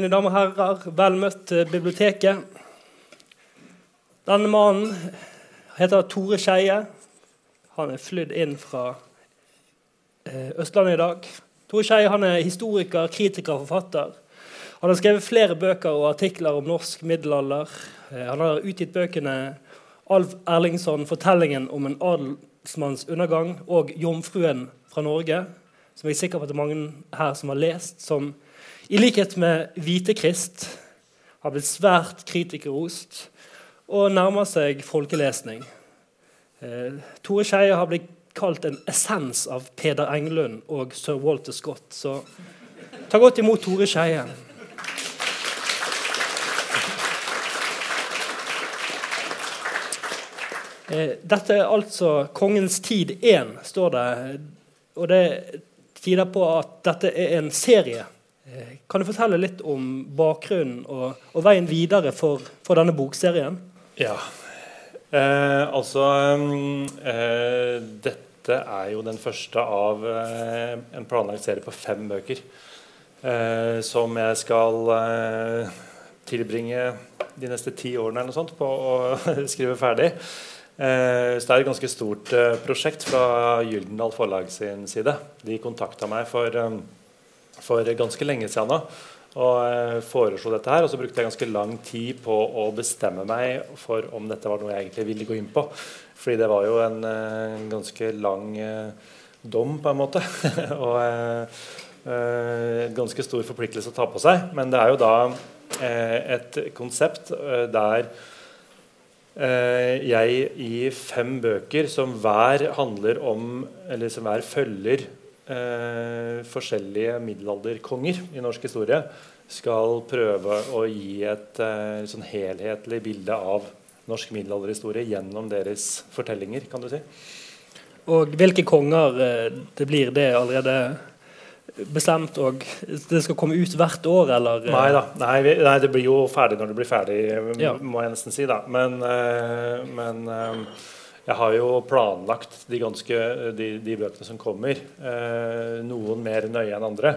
mine damer og herrer, vel møtt til biblioteket. Denne mannen heter Tore Skeie. Han er flydd inn fra eh, Østlandet i dag. Tore Skeie er historiker, kritiker og forfatter. Han har skrevet flere bøker og artikler om norsk middelalder. Eh, han har utgitt bøkene Alf Erlingsson, 'Fortellingen om en adelsmanns undergang', og 'Jomfruen fra Norge', som jeg er sikker på at det er mange her som har lest, som i likhet med Hvitekrist har blitt svært kritikerrost og nærmer seg folkelesning. Eh, Tore Skeie har blitt kalt en essens av Peder Englund og sir Walter Scott. Så ta godt imot Tore Skeie. Eh, dette er altså 'Kongens tid 1', står det. Og det tyder på at dette er en serie. Eh, kan du fortelle litt om bakgrunnen og, og veien videre for, for, denne bokserien? Ja. Eh, altså eh, Dette er jo den første av eh, en planlagt serie på fem bøker. Eh, som jeg skal tilbringe de neste ti årene eller noe sånt på å skrive ferdig. Eh, så det er et ganske stort eh, prosjekt fra Gyldendal Forlag sin side. De kontakta meg for, eh, for, ganske lenge siden Da. og foreslo dette her. Og så brukte jeg ganske lang tid på å bestemme meg for om dette var noe jeg egentlig ville gå inn på. Fordi det var jo en, en ganske lang dom, på en måte. og en ganske stor forpliktelse å ta på seg. Men det er jo da et konsept der Eh, jeg i fem bøker som hver handler om, eller som hver følger eh, forskjellige middelalderkonger i norsk historie, skal prøve å gi et eh, sånn helhetlig bilde av norsk middelalderhistorie gjennom deres fortellinger. kan du si. Og hvilke konger eh, det blir, det allerede bestemt og det skal komme ut hvert år, eller? Nei da. Nei, nei, det blir jo ferdig når det blir ferdig, ja. må jeg nesten si. da. Men, uh, men jeg har jo planlagt de, ganske, de, de bøkene som kommer, Eh, noen mer nøye enn andre.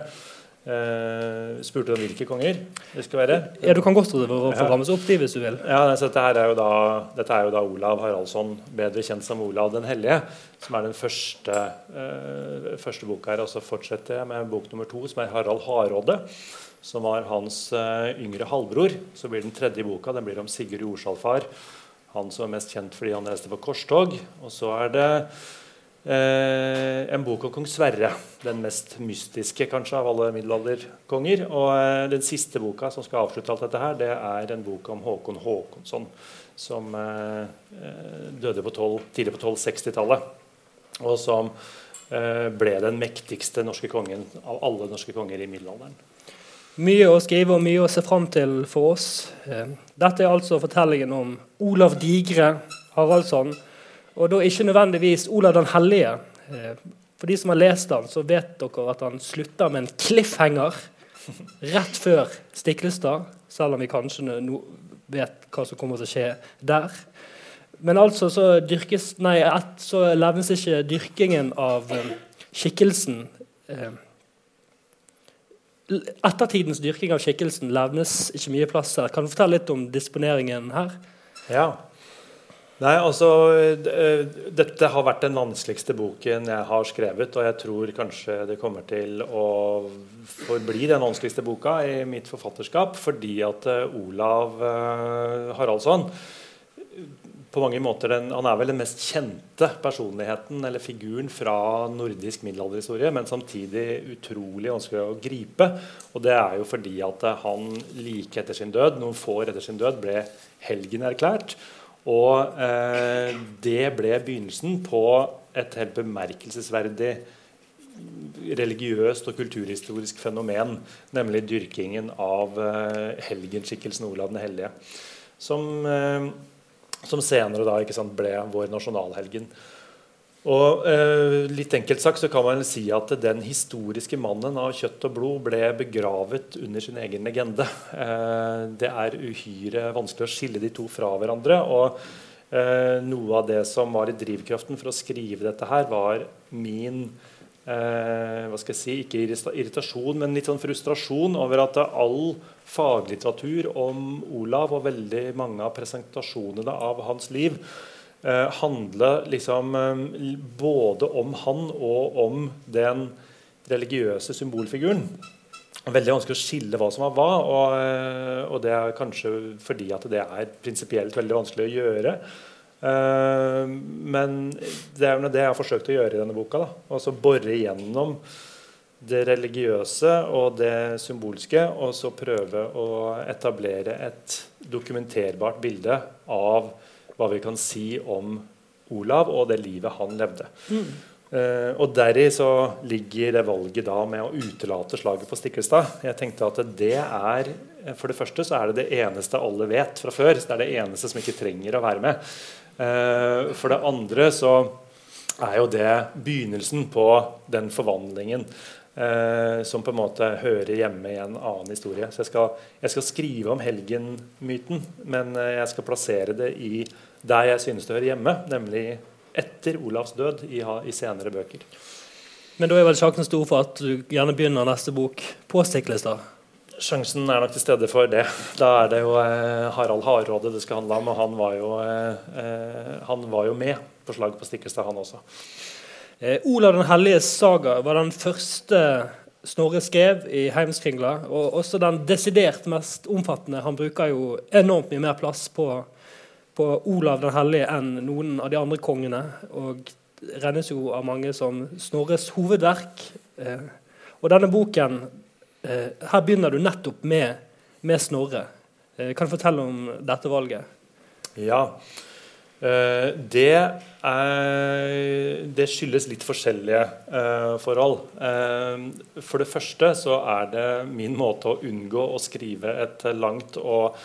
Eh, spurte om hvilke konger det skal være. Ja, Du kan godt få rammes opp de hvis du vil. Ja, altså, dette, er jo da, dette er jo da Olav Haraldsson, bedre kjent som Olav den hellige, som er den første, eh, første boka her. Og så fortsetter jeg med bok nummer to, som er Harald Hardråde. Som var hans uh, yngre halvbror. Så blir den tredje boka den blir om Sigurd Jordsalfar. Han som er mest kjent fordi han reiste på korstog. Og så er det Eh, en bok om kong Sverre, den mest mystiske kanskje av alle middelalderkonger. Og eh, den siste boka som skal avslutte alt dette her, det er en bok om Håkon Håkonsson, som eh, eh døde på 12, tidlig på 1260-tallet. Og som eh, ble den mektigste norske kongen av alle norske konger i middelalderen. Mye å skrive og mye å se fram til for oss. Eh, dette er altså fortellingen om Olav Digre Haraldsson og da ikke nødvendigvis Olav den hellige. Eh, for de som har lest den, så vet dere at han slutter med en cliffhanger rett før Stiklestad, selv om vi kanskje no vet hva som kommer til å skje der. Men altså så, dyrkes, nei, så levnes ikke dyrkingen av um, skikkelsen eh, Ettertidens dyrking av skikkelsen levnes ikke mye plass. Kan du fortelle litt om disponeringen her? Ja, Nei, altså Dette har vært den vanskeligste boken jeg har skrevet. Og jeg tror kanskje det kommer til å forbli den vanskeligste boka i mitt forfatterskap. Fordi at Olav Haraldsson på mange måter den, Han er vel den mest kjente personligheten eller figuren fra nordisk middelalderhistorie, men samtidig utrolig vanskelig å gripe. Og det er jo fordi at han like etter sin død, noen få år etter sin død, ble helgen erklært. Og eh, det ble begynnelsen på et helt bemerkelsesverdig religiøst og kulturhistorisk fenomen, nemlig dyrkingen av eh, helgenskikkelsen Olav den hellige. Som, eh, som senere da, sant, ble vår nasjonalhelgen. Og eh, litt enkelt sagt så kan man si at den historiske mannen av kjøtt og blod ble begravet under sin egen legende. Eh, det er uhyre vanskelig å skille de to fra hverandre. og eh, Noe av det som var i drivkraften for å skrive dette her, var min eh, hva skal jeg si, Ikke irritasjon, men litt sånn frustrasjon over at all faglitteratur om Olav og veldig mange av presentasjonene av hans liv eh, handler liksom eh, både om han og om den religiøse symbolfiguren. Veldig vanskelig å skille hva som var hva. Og, eh, og det er kanskje fordi at det er prinsipielt veldig vanskelig å gjøre. Uh, men det er det jeg har forsøkt å gjøre i denne boka. Altså Bore igjennom det religiøse og det symbolske, og så prøve å etablere et dokumenterbart bilde av hva vi kan si om Olav og det livet han levde. Mm. Uh, og Deri så ligger det valget da med å utelate slaget på Stiklestad. Jeg tenkte at det er For det første så er det det eneste alle vet fra før. Så det er det eneste som ikke trenger å være med. Uh, for det andre så er jo det begynnelsen på den forvandlingen uh, som på en måte hører hjemme i en annen historie. Så jeg skal, jeg skal skrive om helgenmyten, men jeg skal plassere det i der jeg synes det hører hjemme, nemlig etter Olavs død i, i senere bøker. Men da er vel sjansen stor for at du gjerne begynner neste bok på Stiklestad? Sjansen er nok til stede for det. Da er det jo eh, Harald Hardråde det skal handle om. Og han var jo, eh, eh han var jo med på slaget på Stikkestad, han også. Eh, Olav den hellige saga var den første Snorre skrev i Heimskringla. Og også den desidert mest omfattende. Han bruker jo enormt mye mer plass på på Olav den hellige enn noen av de andre kongene. Og regnes jo av mange som Snorres hovedverk. Eh, og denne boken Her begynner du nettopp med, med Snorre. Eh, kan du fortelle om dette valget? Ja. Eh, det, er, det, skyldes litt forskjellige eh, forhold. Eh, for det første så er det min måte å unngå å skrive et langt og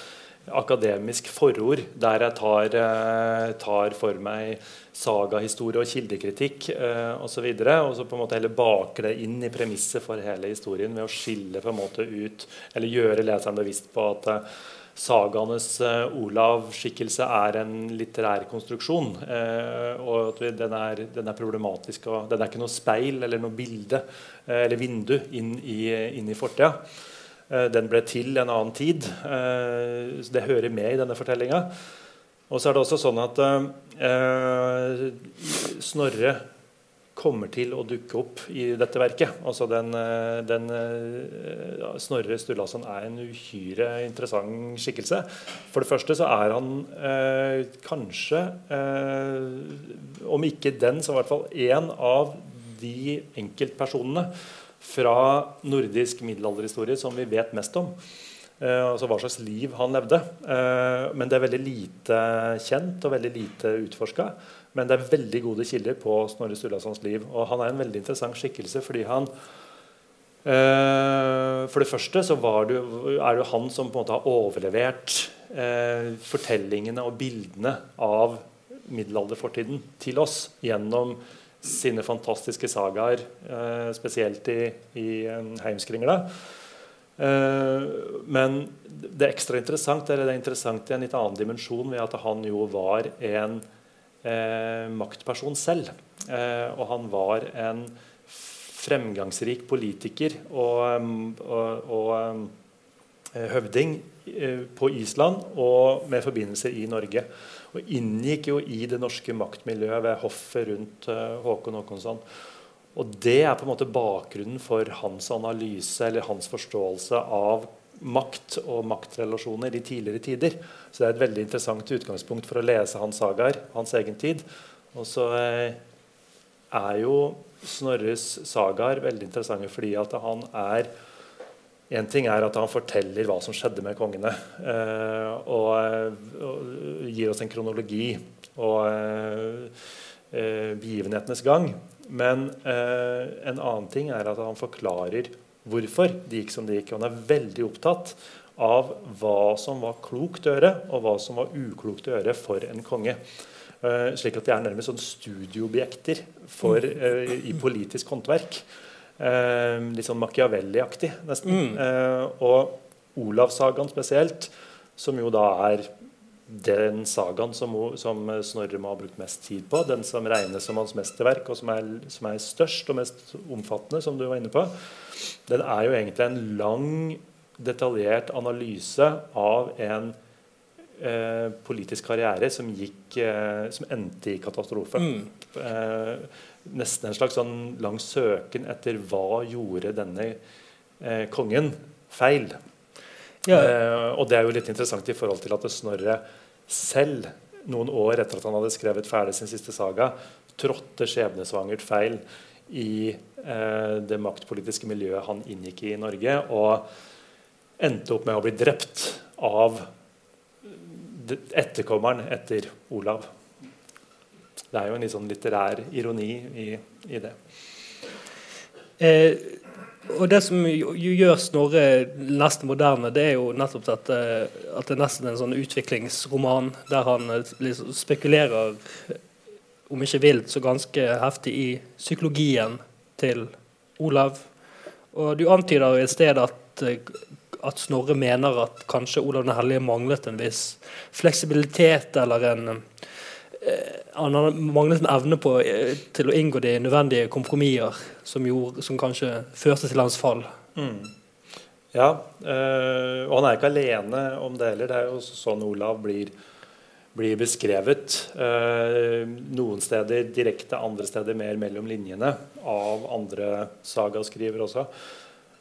akademisk forord der jeg tar, eh, tar for meg sagahistorie og kildekritikk eh, osv. Og, så og så på en måte heller baker det inn i premisset for hele historien ved å skille på en måte ut, eller gjøre leseren bevisst på at eh, sagaenes eh, Olav-skikkelse er en litterær konstruksjon. Eh, og at den er, den er, problematisk. og Den er ikke noe speil eller noe bilde eh, eller vindu inn i, inn i fortida. Eh, den ble til en annen tid. Eh, det hører med i denne fortellinga. Og så er det også sånn at eh, Snorre kommer til å dukke opp i dette verket. Altså den, den Snorre Sturlason er en uhyre interessant skikkelse. For det første så er han eh, kanskje, eh, om ikke den, så i hvert fall én av de enkeltpersonene fra nordisk middelalderhistorie som vi vet mest om. Eh, altså hva slags liv han levde. Eh, men det er veldig lite kjent og veldig lite utforska. Men det er veldig gode kilder på Snorre Sturlasons liv. Og han er en veldig interessant skikkelse fordi han eh, For det første så det, er det jo han som på en måte har overlevert fortellingene og bildene av middelalderfortiden til oss gjennom sine fantastiske sagaer, eh, spesielt i, i Heimskringla. Eh, men det er ekstra interessant eller det er interessant i en litt annen dimensjon ved at han jo var en eh, maktperson selv. Eh, og han var en fremgangsrik politiker og, og, og eh, høvding eh, på Island og med forbindelser i Norge og inngikk jo i det norske maktmiljøet ved hoffet rundt uh, Håkon Håkonsson. Og Det er på en måte bakgrunnen for hans analyse eller hans forståelse av makt og maktrelasjoner i tidligere tider. Så det er et veldig interessant utgangspunkt for å lese hans sagaer, hans egen tid. Og så uh, er jo Snorres sagaer veldig interessante fordi at han er Én ting er at han forteller hva som skjedde med kongene, eh, og, gir oss en kronologi og eh, begivenhetenes gang. Men eh, en annen ting er at han forklarer hvorfor det gikk som det gikk. Og han er veldig opptatt av hva som var klokt å gjøre, og hva som var uklokt å gjøre for en konge. Slik at de er nærmest sånn studieobjekter for, uh, i politisk håndverk. Eh, litt sånn Machiavelli-aktig, nesten. Mm. Eh, og Olavssagaen spesielt, som jo da er den sagaen som, som, Snorre må ha brukt mest tid på, den som regnes som hans mesterverk, og som er, som er, størst og mest omfattende, som du var inne på, den er jo egentlig en lang, detaljert analyse av en eh, politisk karriere som, gikk, eh, som endte i katastrofe. Mm. Eh, nesten en slags sånn lang søken etter hva gjorde denne eh, kongen feil. Ja. Eh, og det er jo litt interessant i forhold til at Snorre selv, noen år etter at han hadde skrevet ferdig sin siste saga, trådte skjebnesvangert feil i eh, det maktpolitiske miljøet han inngikk i i Norge, og endte opp med å bli drept av etterkommeren etter Olav. Det er jo en litt sånn litterær ironi i, i det. Eh, og det som gjør Snorre nesten moderne, det er jo nettopp at, at det er nesten en sånn utviklingsroman der han eh, liksom spekulerer, om ikke vilt, så ganske heftig i psykologien til Olav. Og du antyder et sted at, at Snorre mener at kanskje Olav den hellige manglet en viss fleksibilitet eller en Eh, han har manglet en evne på, eh, til å inngå de nødvendige kompromisser som, gjorde, som kanskje førte til hans fall. Mm. Ja, øh, og han er ikke alene om det heller. Det er jo sånn Olav blir, blir beskrevet. Øh, noen steder direkte, andre steder mer mellom linjene av andre sagaskrivere også.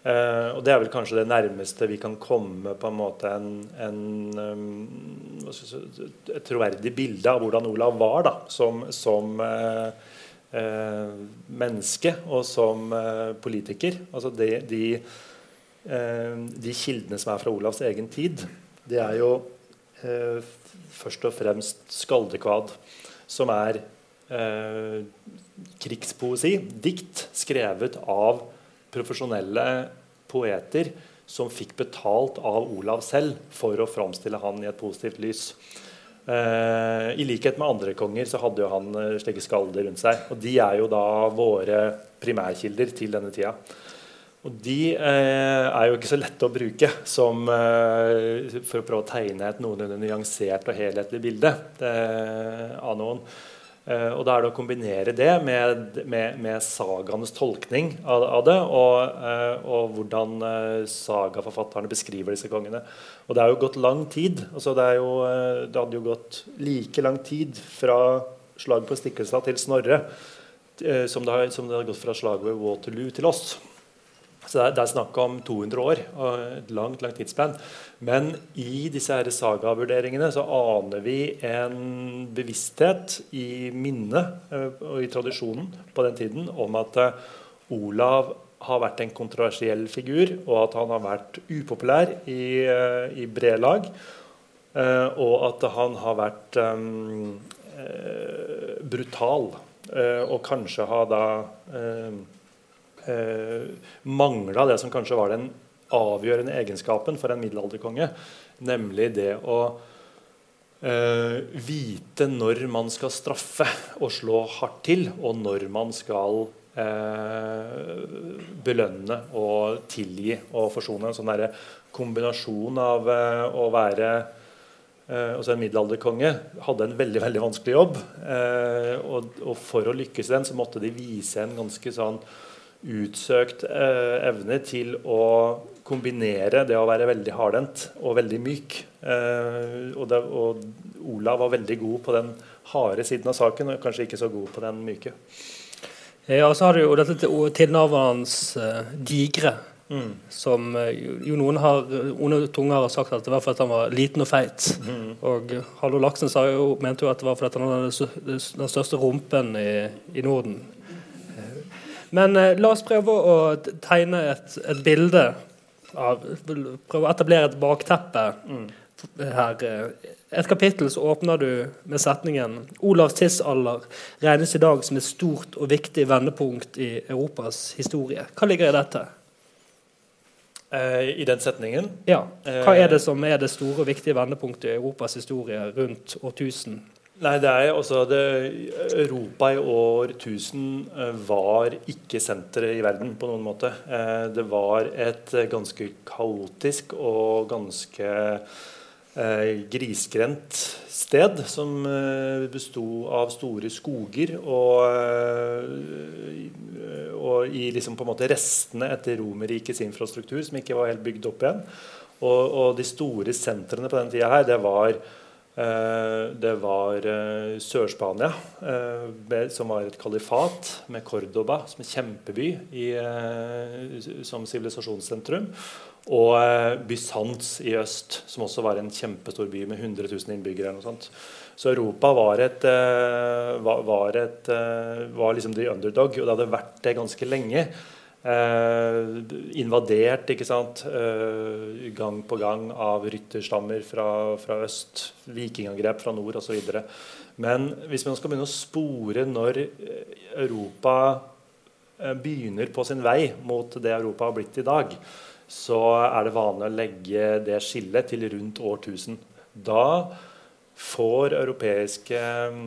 Uh, og Det er vel kanskje det nærmeste vi kan komme på en måte en, en et troverdig bilde av hvordan Olav var da, som, som uh, uh, menneske og som politiker. Altså de, de, de, kildene som er fra Olavs egen tid, det er jo først og fremst skaldekvad, som er krigspoesi, dikt skrevet av profesjonelle poeter som fikk betalt av Olav selv for å framstille han i et positivt lys. Eh, I likhet med andre konger så hadde jo han eh, slike skalder rundt seg. Og de er jo da våre primærkilder til denne tida. Og de eh, er jo ikke så lette å bruke som, for å prøve å tegne et noenlunde nyansert og helhetlig bilde av noen. Uh, og da er det å kombinere det med, med, med sagaenes tolkning av, av det, og, uh, og hvordan uh, sagaforfatterne beskriver disse kongene. Og det er jo gått lang tid. Altså det, jo, det, hadde jo gått like lang tid fra slaget på Stiklestad til Snorre som det, har, som, det hadde gått fra slaget ved Waterloo til oss. Så det er, det er snakk om 200 år og et langt langt tidsspenn. Men i disse sagavurderingene så aner vi en bevissthet i minnet eh, og i tradisjonen på den tiden om at eh, Olav har vært en kontroversiell figur, og at han har vært upopulær i, eh, i brede lag. Og at han har vært um, brutal, og kanskje har da um, eh, mangla det som kanskje var den avgjørende egenskapen for en middelalderkonge, nemlig det å eh, vite når man skal straffe og slå hardt til, og når man skal eh, belønne og tilgi og forsone. En sånn kombinasjon av eh, å være Uh, altså En middelalderkonge hadde en veldig veldig vanskelig jobb. Og, og, For å lykkes i den så måtte de vise en ganske sånn utsøkt eh, evne til å kombinere det å være veldig hardhendt og veldig myk. Eh, og, det, og, Olav var veldig god på den harde siden av saken, og kanskje ikke så god på den myke. Ja, og så har du jo dette tilnavnet hans eh, digre. Mm. Som uh, jo noen har onde tunger har sagt at det var fordi han var liten og feit. Mm. Og Hallo Laksen sa jo, mente jo at det var fordi han hadde den største rumpen i, i Norden. Men eh, la oss prøve å tegne et, et bilde av Prøve å etablere et bakteppe mm. her. Eh, et kapittel så åpner du med setningen Olavs tidsalder regnes i dag som et stort og viktig vendepunkt i Europas historie. Hva ligger i dette? Eh, I den setningen? Ja. Hva er det som er det store og viktige vendepunktet i Europas historie rundt årtusen? Nei, det er også det, Europa i år 1000 eh, var ikke senteret i verden på noen måte. Eh, det var et ganske kaotisk og ganske eh, grisgrendt sted som eh, besto av store skoger og, eh, og i liksom på en måte restene etter Romerrikets infrastruktur som ikke var helt bygd opp igjen. Og, og de store sentrene på den tida her, det var eh, det var uh, Sør-Spania, uh, som var et kalifat, med Cordoba som en kjempeby i, som sivilisasjonssentrum og eh, Bysants i øst, som også var en kjempestor by med 100 000 innbyggere. eller sånt. Så Europa var, et, eh, var, et, eh, var liksom the underdog, og det hadde vært det ganske lenge. Eh, invadert ikke sant? Eh, gang på gang av rytterstammer fra, fra øst, vikingangrep fra nord osv. Men hvis man skal begynne å spore når Europa begynner på sin vei mot det Europa har blitt i dag, så er det vanlig å legge det skillet til rundt årtusen. Da får europeiske eh,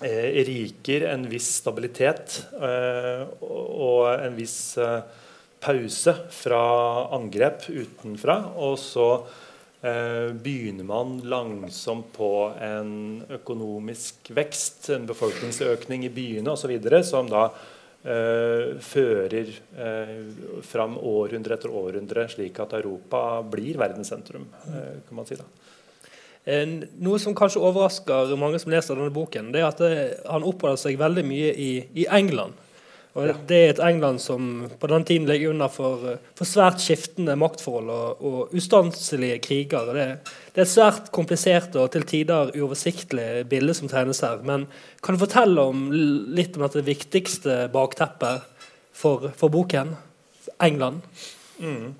riker en viss stabilitet eh, og en viss eh, pause fra angrep utenfra. Og så eh, begynner man langsomt på en økonomisk vekst, en befolkningsøkning i byene osv., som da Uh, fører uh, fram århundre etter århundre, slik at Europa blir verdenssentrum. Uh, kan man si da. Noe som kanskje overrasker mange som leser denne boken, det er at det, han oppholder seg veldig mye i, i England. Og ja. Det er et England som på den tiden ligger under for, for svært skiftende maktforhold og, og ustanselige kriger. Det, det, er et svært komplisert og til tider uoversiktlig bilde som tegnes her. Men kan du fortelle om, litt om dette viktigste bakteppet for, for boken? England. Mm.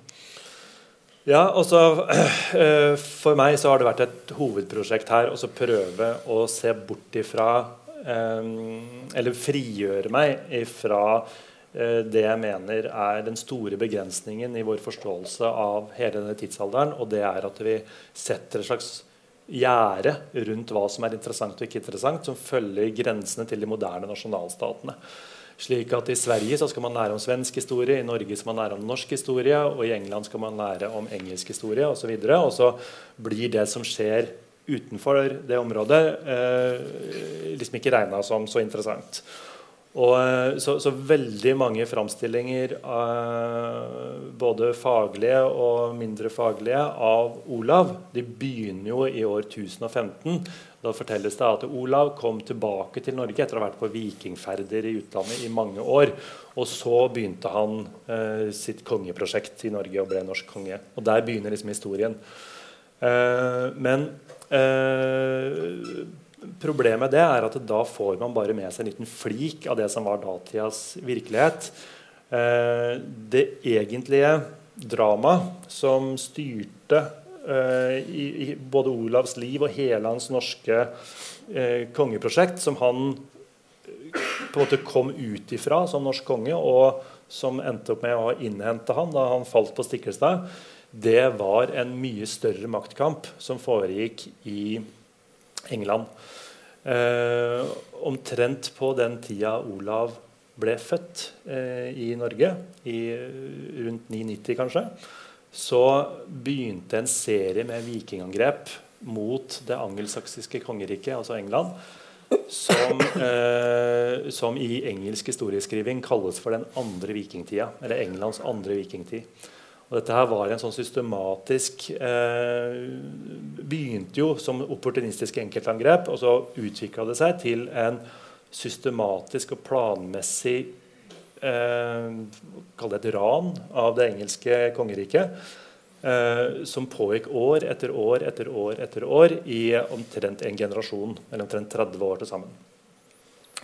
Ja, også, For meg så har det vært et hovedprosjekt her å prøve å se bort ifra eller frigjøre meg fra eh, det jeg mener er den store begrensningen i vår forståelse av hele denne tidsalderen. Og det er at vi setter et slags gjerde rundt hva som er interessant og ikke interessant, som følger grensene til de moderne nasjonalstatene. Slik at I Sverige så skal man lære om svensk historie, i Norge skal man lære om norsk historie, og i England skal man lære om engelsk historie osv. Og, så og så blir det som skjer utenfor det området eh, liksom ikke regna som så interessant. Og, eh, så, så, veldig mange framstillinger, eh, både faglige og mindre faglige, av Olav de begynner jo i år 1015. Da fortelles det at Olav kom tilbake til Norge etter å ha vært på vikingferder i utlandet i mange år. Og så begynte han eh, sitt kongeprosjekt i Norge og ble norsk konge. Og der begynner liksom historien. Eh, men Eh, problemet med det er at da får man bare med seg en liten flik av det som var datidas virkelighet. Eh, det egentlige dramaet som styrte eh, i, både Olavs liv og hele hans norske eh, kongeprosjekt, som han på en måte kom ut ifra som norsk konge, og som endte opp med å innhente han da han falt på Stiklestad, det var en mye større maktkamp som foregikk i England. Eh, omtrent på den tida Olav ble født eh, i Norge, i rundt 990 kanskje, så begynte en serie med vikingangrep mot det angelsaksiske kongeriket, altså England, som, eh, som, i engelsk historieskriving kalles for den andre vikingtida, eller Englands andre vikingtid. Og dette her var en sånn systematisk eh, Begynte jo som opportunistisk enkeltangrep, og så utvikla det seg til en systematisk og planmessig eh, Kall det et ran av det engelske kongeriket. Eh, som pågikk år etter år etter år etter år i omtrent en generasjon. Eller omtrent 30 år til sammen.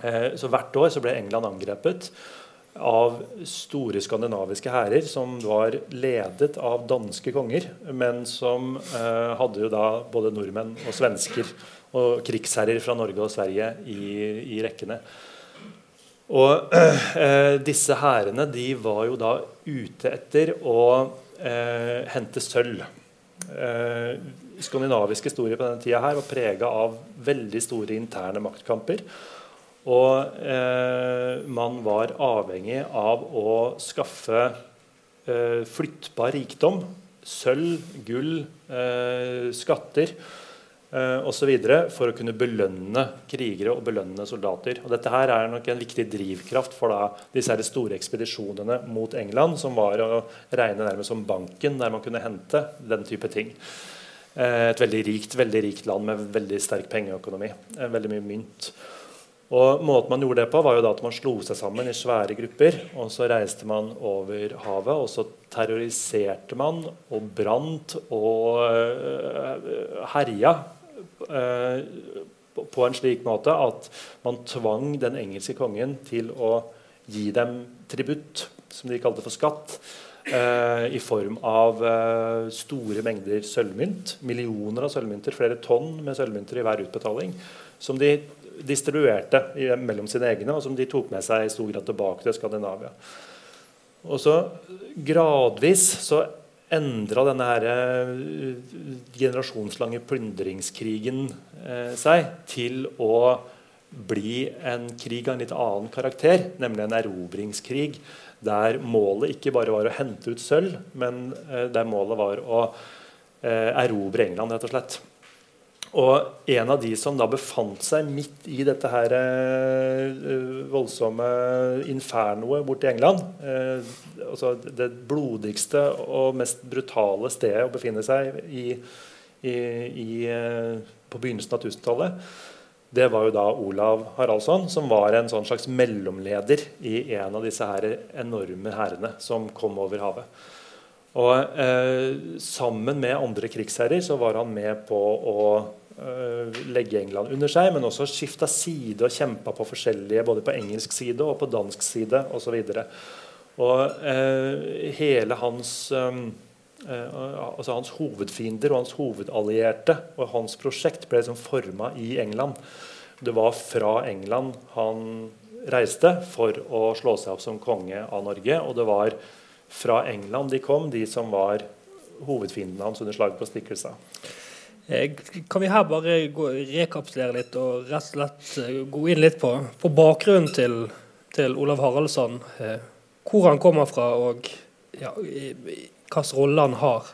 Eh, så hvert år så ble England angrepet av store skandinaviske hærer som var ledet av danske konger, men som eh, hadde jo da både nordmenn og svensker og krigsherrer fra Norge og Sverige i, i rekkene. Og eh, disse hærene de var jo da ute etter å eh, hente sølv. Eh, skandinavisk historie på denne tida her var prega av veldig store interne maktkamper. Og eh, man var avhengig av å skaffe eh, flyttbar rikdom sølv, gull, eh, skatter eh, osv. for å kunne belønne krigere og belønne soldater. Og dette her er nok en viktig drivkraft for da, disse store ekspedisjonene mot England, som var å regne nærmest som banken der man kunne hente den type ting. Eh, et veldig rikt, veldig rikt land med veldig sterk pengeøkonomi. Eh, veldig mye mynt. Og måten man gjorde det på, var jo da at man slo seg sammen i svære grupper. og Så reiste man over havet, og så terroriserte man og brant og uh, herja uh, på en slik måte at man tvang den engelske kongen til å gi dem tributt, som de kalte for skatt. Uh, I form av store mengder sølvmynt. Millioner av sølvmynter, flere tonn med sølvmynter i hver utbetaling. Som de distribuerte mellom sine egne, og som de tok med seg i stor grad tilbake til Skandinavia. Og så gradvis så endra denne her, uh, generasjonslange plyndringskrigen eh, seg til å bli en krig av en litt annen karakter, nemlig en erobringskrig. Der målet ikke bare var å hente ut sølv, men eh, der målet var å erobre England, rett og slett. Og en av de som da befant seg midt i dette her uh, voldsomme infernoet borte i England uh, altså Det blodigste og mest brutale stedet å befinne seg i, i, i på begynnelsen av 1000-tallet, det var jo da Olav Haraldsson, som var en sånn slags mellomleder i en av disse her enorme hærene som kom over havet. Og Sammen med andre krigsherrer så var han med på å Eh, legge England under seg, men også skifta side og kjempa på forskjellige, både på engelsk side og på dansk side osv. Og, og eh, hele hans eh, eh, altså hans hovedfiender og hans hovedallierte og hans prosjekt ble liksom forma i England. Det var fra England han reiste for å slå seg opp som konge av Norge. Og det var fra England de kom, de som var hovedfiendene hans under slaget på Stiklestad. Eh, kan vi her bare gå, rekapitulere litt og rett og slett eh, gå inn litt på, på bakgrunnen til, til, Olav Haraldsson? Eh, hvor han kommer fra, og ja, hvilken rolle han har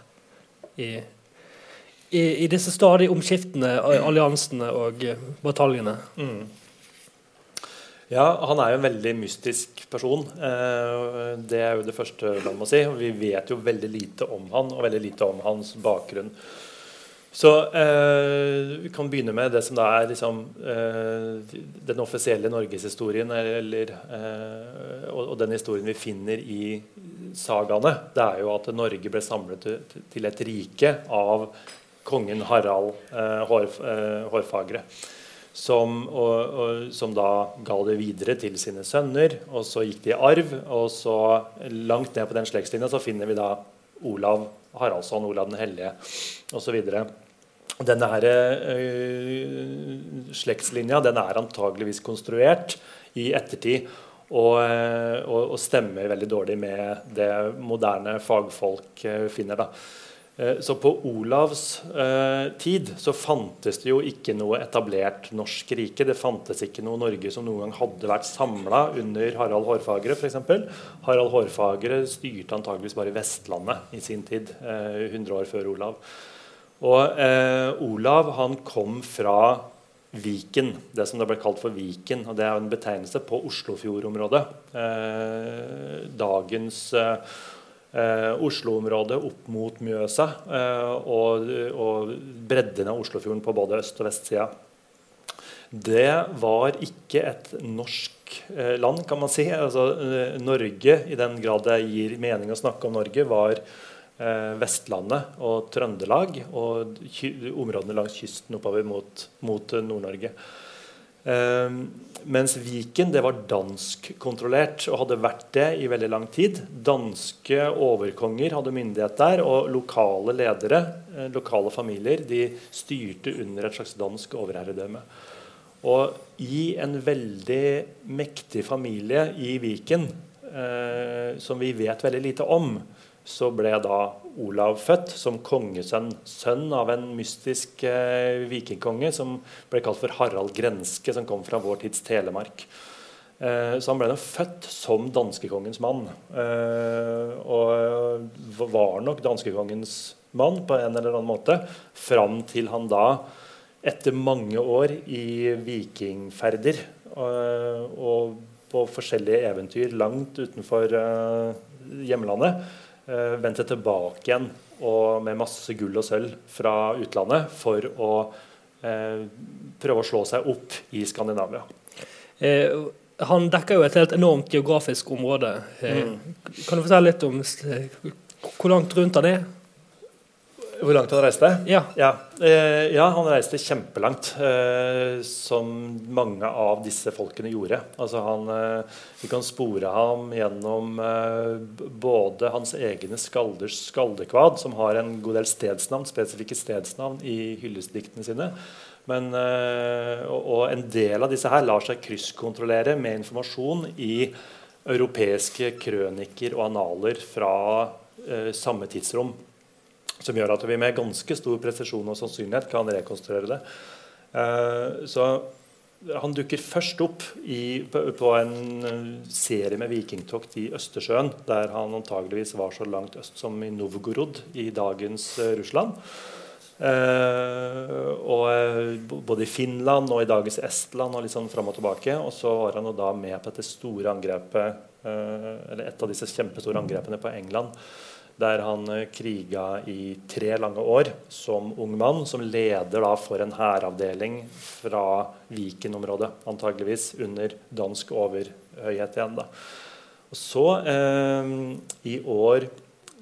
i, i, i, disse stadig omskiftende alliansene og bataljene. Mm. Ja, Han er jo en veldig mystisk person. Det er jo det første man må si. Vi vet jo veldig lite om han og veldig lite om hans bakgrunn. Så eh, Vi kan begynne med det som da er liksom, eh, den offisielle norgeshistorien. Eh, og, og, den historien vi finner i sagaene. Det er jo at Norge ble samlet til, til et rike av kongen Harald eh, Hår, eh, Hårfagre. Som, og, og, som, da ga det videre til sine sønner. Og så gikk det i arv. Og så langt ned på den slektslinja finner vi da Olav Haraldsson, Olav den hellige osv. Denne her, øh, slektslinja den er antageligvis konstruert i ettertid. Og, eh, og, og, stemmer veldig dårlig med det moderne fagfolk øh, finner. Da. Så på Olavs eh, tid så fantes det jo ikke noe etablert norsk rike. Det fantes ikke noe Norge som noen gang hadde vært samla under Harald Hårfagre f.eks. Harald Hårfagre styrte antageligvis bare Vestlandet i sin tid, eh, 100 år før Olav. Og eh, Olav han kom fra Viken, det som det ble kalt for Viken. og Det er en betegnelse på Oslofjordområdet. Eh, dagens eh, eh Oslo-område opp mot Mjøsa eh, og, og bredden av Oslofjorden på både øst- og vestsida. Det var ikke et norsk eh, land, kan man si. Altså, Norge, i den grad det gir mening å snakke om Norge, var eh, Vestlandet og Trøndelag og områdene langs kysten oppover mot, mot Nord-Norge. Eh, mens Viken det var danskkontrollert og hadde vært det i veldig lang tid. Danske overkonger hadde myndighet der, og lokale ledere, eh, lokale familier, de styrte under et slags dansk overherredømme. Og i en veldig mektig familie i Viken, eh, som vi vet veldig lite om, så ble da Olav født som kongesønn. Sønn av en mystisk eh, vikingkonge som ble kalt for Harald Grenske, som kom fra vår tids Telemark. Eh, så han ble nok født som danskekongens mann. Eh, og var nok danskekongens mann på en eller annen måte fram til han da, etter mange år i vikingferder eh, og på forskjellige eventyr langt utenfor hjemlandet, vendte tilbake igjen og med masse gull og sølv fra utlandet for å prøve å slå seg opp i Skandinavia. Eh, han dekker jo et helt enormt geografisk område. Eh, mm. Kan du fortelle litt om eh, hvor langt rundt han er? Hvor langt han reiste? Ja, ja. Eh, ja han reiste kjempelangt. Eh, som mange av disse folkene gjorde. Altså han, eh, vi kan spore ham gjennom eh, både hans egne skalders skaldekvad, som har en god del stedsnavn, spesifikke stedsnavn i hyllestdiktene sine. Men, eh, og en del av disse her lar seg krysskontrollere med informasjon i europeiske krøniker og analer fra eh, samme tidsrom. Som gjør at vi med ganske stor presisjon og sannsynlighet kan rekonstruere det. Eh, så han dukker først opp i, på, en serie med vikingtokt i Østersjøen, der han antageligvis var så langt øst som i Novgorod i dagens Russland. Uh, og eh, Både i Finland og i dagens Estland og litt sånn fram og tilbake. Og så var han da med på dette store angrepet, uh, eller et av disse kjempestore angrepene på England. Der han uh, kriga i tre lange år som ung mann, som leder for en hæravdeling fra Viken-området. Antageligvis under dansk overhøyhet igjen. da. Og så, i år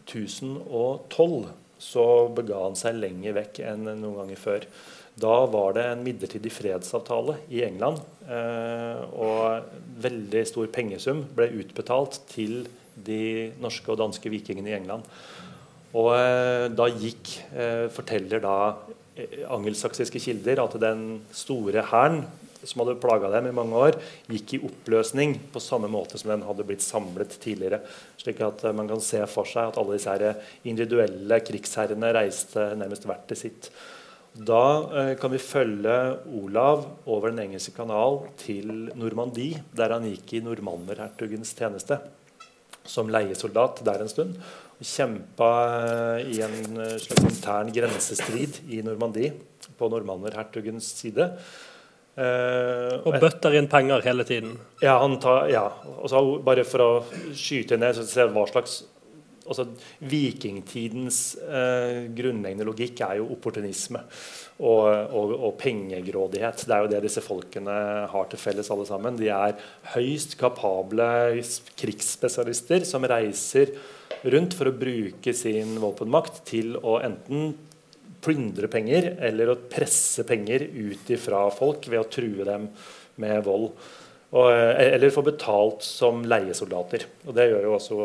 1012 så bega han seg lenger vekk enn noen ganger før. Da var det en midlertidig fredsavtale i England. Eh, og veldig stor pengesum ble utbetalt til de norske og danske vikingene i England. Og eh, da gikk, eh, forteller da eh, angelsaksiske kilder, at den store hæren som hadde plaga dem i mange år, gikk i oppløsning på samme måte som den hadde blitt samlet tidligere. Slik at man kan se for seg at alle disse individuelle krigsherrene reiste nærmest hvert til sitt. Da kan vi følge Olav over Den engelske kanal til Normandie, der han gikk i normannerhertugens tjeneste som leiesoldat der en stund. Og kjempa i en eh, slags intern grensestrid i Normandie på normannerhertugens side. Uh, og bøtter inn penger hele tiden? Ja. han tar, ja. Altså, bare for å skyte ned så ser hva slags altså, Vikingtidens eh, grunnleggende logikk er jo opportunisme og, og, og, pengegrådighet. Det er jo det disse folkene har til felles, alle sammen. De er høyst kapable krigsspesialister som reiser rundt for å bruke sin våpenmakt til å enten plyndre penger eller å presse penger ut ifra folk ved å true dem med vold. Og, eh, eller få betalt som leiesoldater. Og det gjør jo også,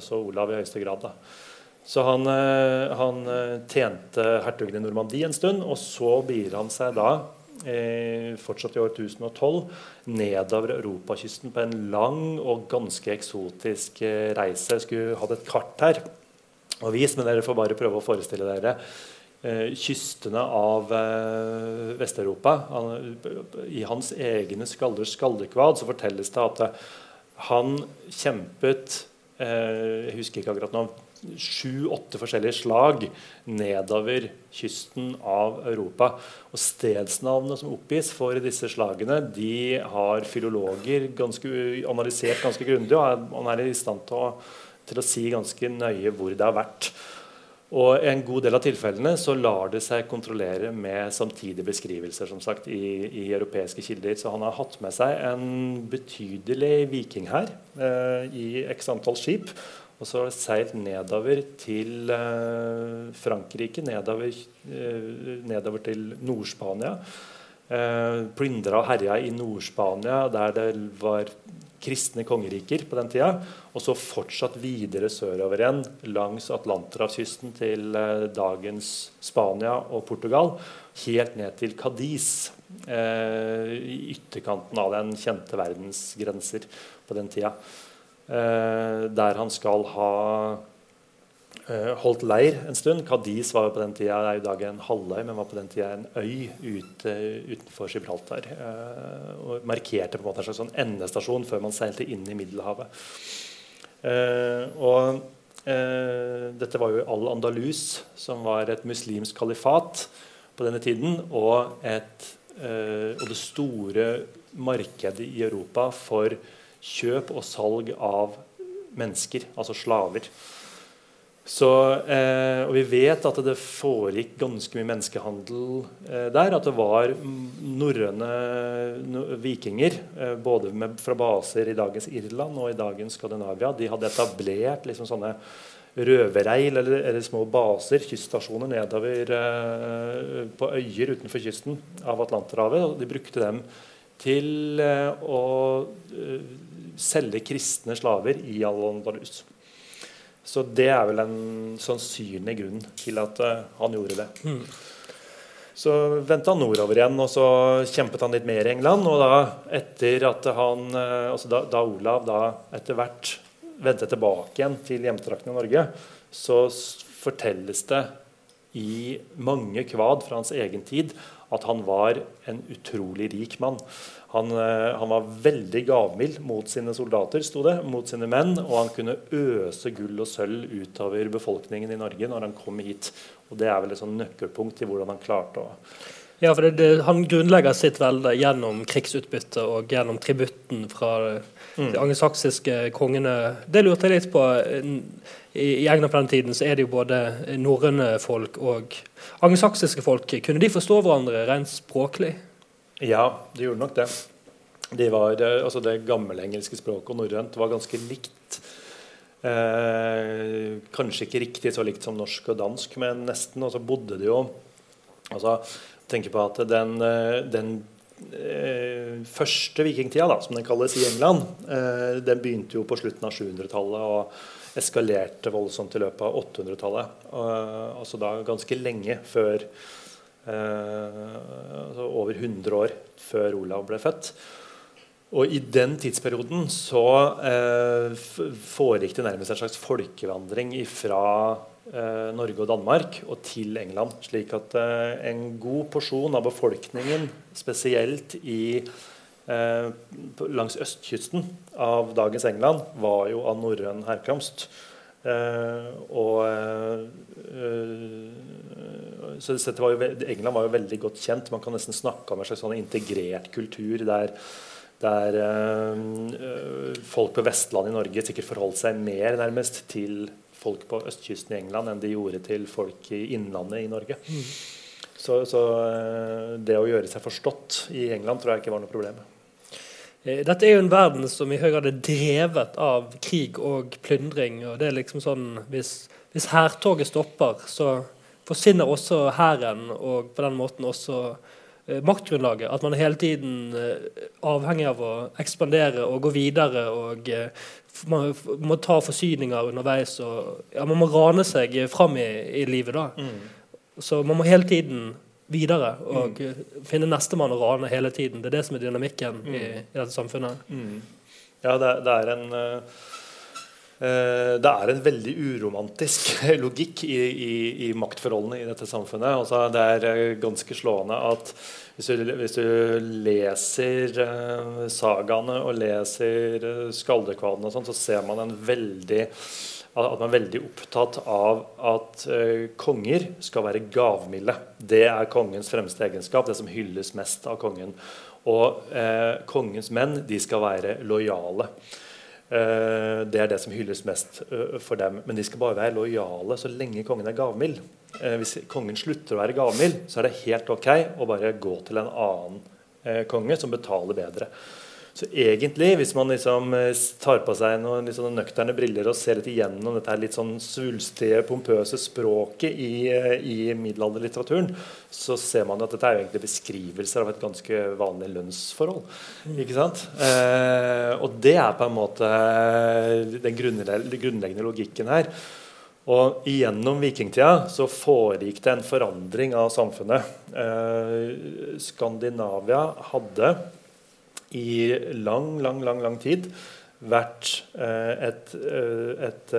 også Olav i høyeste grad. Da. Så han, eh, han, eh, tjente hertugen i Normandie en stund, og så begir han seg da, fortsatt i år 1012, nedover europakysten på en lang og ganske eksotisk reise. Jeg skulle hatt et kart her og vist, men dere får bare prøve å forestille dere kystene av eh, Vest-Europa. I hans egne skalders skaldekvad så fortelles det at eh, han kjempet eh, Jeg husker ikke akkurat nå sju-åtte forskjellige slag nedover kysten av Europa. Og Stedsnavnene som oppgis for disse slagene, de har filologer ganske, analysert ganske grundig. Og man er i stand til å, til å si ganske nøye hvor det har vært. Og i en god del av tilfellene så lar det seg kontrollere med samtidige beskrivelser som sagt, i, i europeiske kilder. Så han har hatt med seg en betydelig vikinghær eh, i x antall skip. Og så har det seilt nedover til eh, Frankrike, nedover, eh, nedover til Nord-Spania. Eh, plyndra og herja i Nord-Spania, der det var kristne kongeriker på den tida. Og så fortsatt videre sørover igjen langs Atlanterhavskysten til eh, dagens Spania og Portugal. Helt ned til Cadiz, eh, i ytterkanten av den kjente verdens grenser på den tida. Eh, der han skal ha holdt leir en stund. Cadiz var på den tida er i dag en halvøy, men var på den tida en øy ute, utenfor Gibraltar. Eh, og markerte på en måte en slags sånn endestasjon før man seilte inn i Middelhavet. Eh, og eh, dette var jo Al-Andalus, som var et muslimsk kalifat på denne tiden, og, et, eh, og det store markedet i Europa for kjøp og salg av mennesker, altså slaver. Så, eh, og vi vet at det foregikk ganske mye menneskehandel eh, der. At det var norrøne vikinger, eh, både med, fra baser i dagens Irland og i dagens Skandinavia. De hadde etablert liksom sånne røverreil eller, eller, små baser, kyststasjoner nedover eh, på øyer utenfor kysten av Atlanterhavet. Og de brukte dem til eh, å eh, selge kristne slaver i Al-Andalus. Så det er vel en sannsynlig grunn til at uh, han gjorde det. Mm. Så vendte han nordover igjen, og så kjempet han litt mer i England. Og da, etter at han, uh, altså da, da, Olav da etter hvert vendte tilbake igjen til hjemtraktene i Norge, så fortelles det i mange kvad fra hans egen tid at han var en utrolig rik mann. Han, eh, han, var veldig gavmild mot sine soldater, sto det, mot sine menn. Og han kunne øse gull og sølv utover befolkningen i Norge når han kom hit. Og Det er vel et sånn nøkkelpunkt i hvordan han klarte å Ja, for det, det, Han grunnlegger sitt velde gjennom krigsutbytte og gjennom tributten fra mm. de angelsaksiske kongene. Det lurte jeg litt på. I, i England på den tiden så er det jo både norrøne folk og angelsaksiske folk. Kunne de forstå hverandre rent språklig? Ja, det gjorde nok det. De var, altså det gammelengelske språket og norrønt var ganske likt. Eh, kanskje ikke riktig så likt som norsk og dansk, men nesten. Og så bodde de jo altså, tenker på at den, eh, den eh, første vikingtida, da, som den kalles i England, eh, den begynte jo på slutten av 700-tallet og eskalerte voldsomt i løpet av 800-tallet. altså da ganske lenge før Eh, altså over 100 år før Olav ble født. Og I den tidsperioden så eh, foregikk det nærmest en slags folkevandring fra eh, Norge og Danmark og til England. Slik at eh, en god porsjon av befolkningen, spesielt i, eh, langs østkysten av dagens England, var jo av norrøn herkomst. Eh, og så var jo, England var jo veldig godt kjent. Man kan nesten snakke om en slags sånn integrert kultur der, der øh, folk på Vestlandet i Norge sikkert forholdt seg mer nærmest til folk på østkysten i England enn de gjorde til folk i innlandet i Norge. Mm. Så, så, det å gjøre seg forstått i England tror jeg ikke var noe problem. Eh, dette er jo en verden som i høy grad er drevet av krig og plyndring. og det er liksom sånn, Hvis, hvis hærtoget stopper, så forsvinner også hæren og på den måten også eh, maktgrunnlaget. At man hele tiden eh, avhengig av å ekspandere og gå videre. og eh, Man må ta forsyninger underveis. og ja, Man må rane seg fram i, i livet. da. Mm. Så man må hele tiden videre og mm. finne nestemann å rane hele tiden. Det er det som er dynamikken mm. i, i, dette samfunnet. Mm. Ja, det, det, er en uh det er en veldig uromantisk logikk i, i, i maktforholdene i dette samfunnet. Altså, det er eh, ganske slående at hvis du, hvis du leser uh, sagaene og leser uh, skaldekvadene, og så ser man en veldig at man er veldig opptatt av at uh, konger skal være gavmilde. Det er kongens fremste egenskap, det som hylles mest av kongen. Og kongens menn de skal være lojale. Eh, det er det som hylles mest eh, for dem. Men de skal bare være lojale så lenge kongen er gavmild. Eh, hvis kongen slutter å være gavmild, så er det helt ok å bare gå til en annen konge som betaler bedre. Så egentlig, hvis man liksom eh, tar på seg noen litt sånne nøkterne briller og ser litt igjennom dette litt sånn svulstige, pompøse språket i, eh, i middelalderlitteraturen, så ser man at dette er jo egentlig beskrivelser av et ganske vanlig lønnsforhold. ikke sant? Eh, og det er på en måte den grunnleggende logikken her. Og Gjennom vikingtida så foregikk det en forandring av samfunnet. Eh, Skandinavia hadde i lang, lang, lang, lang tid vært et, et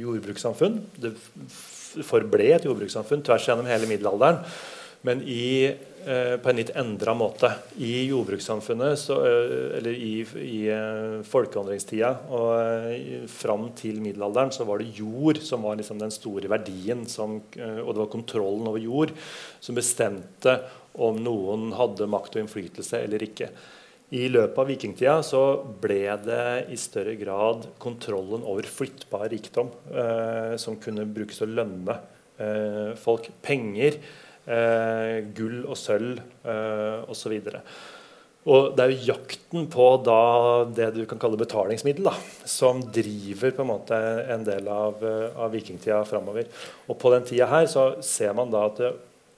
jordbrukssamfunn. Det forble et jordbrukssamfunn tvers gjennom hele middelalderen. Men i, eh, på en litt endra måte. I jordbrukssamfunnet, så, eh, eller i, i eh, folkevandringstida og eh, fram til middelalderen, så var det jord som var liksom den store verdien. Som, eh, og det var kontrollen over jord som bestemte om noen hadde makt og innflytelse eller ikke. I løpet av vikingtida så ble det i større grad kontrollen over flyttbar rikdom eh, som kunne brukes til å lønne eh, folk. Penger, eh, gull og sølv eh, osv. Og det er jo jakten på det du kan kalle betalingsmiddel, da, som driver en måte en del av, eh, av vikingtida framover. Og på den tida her så ser man da at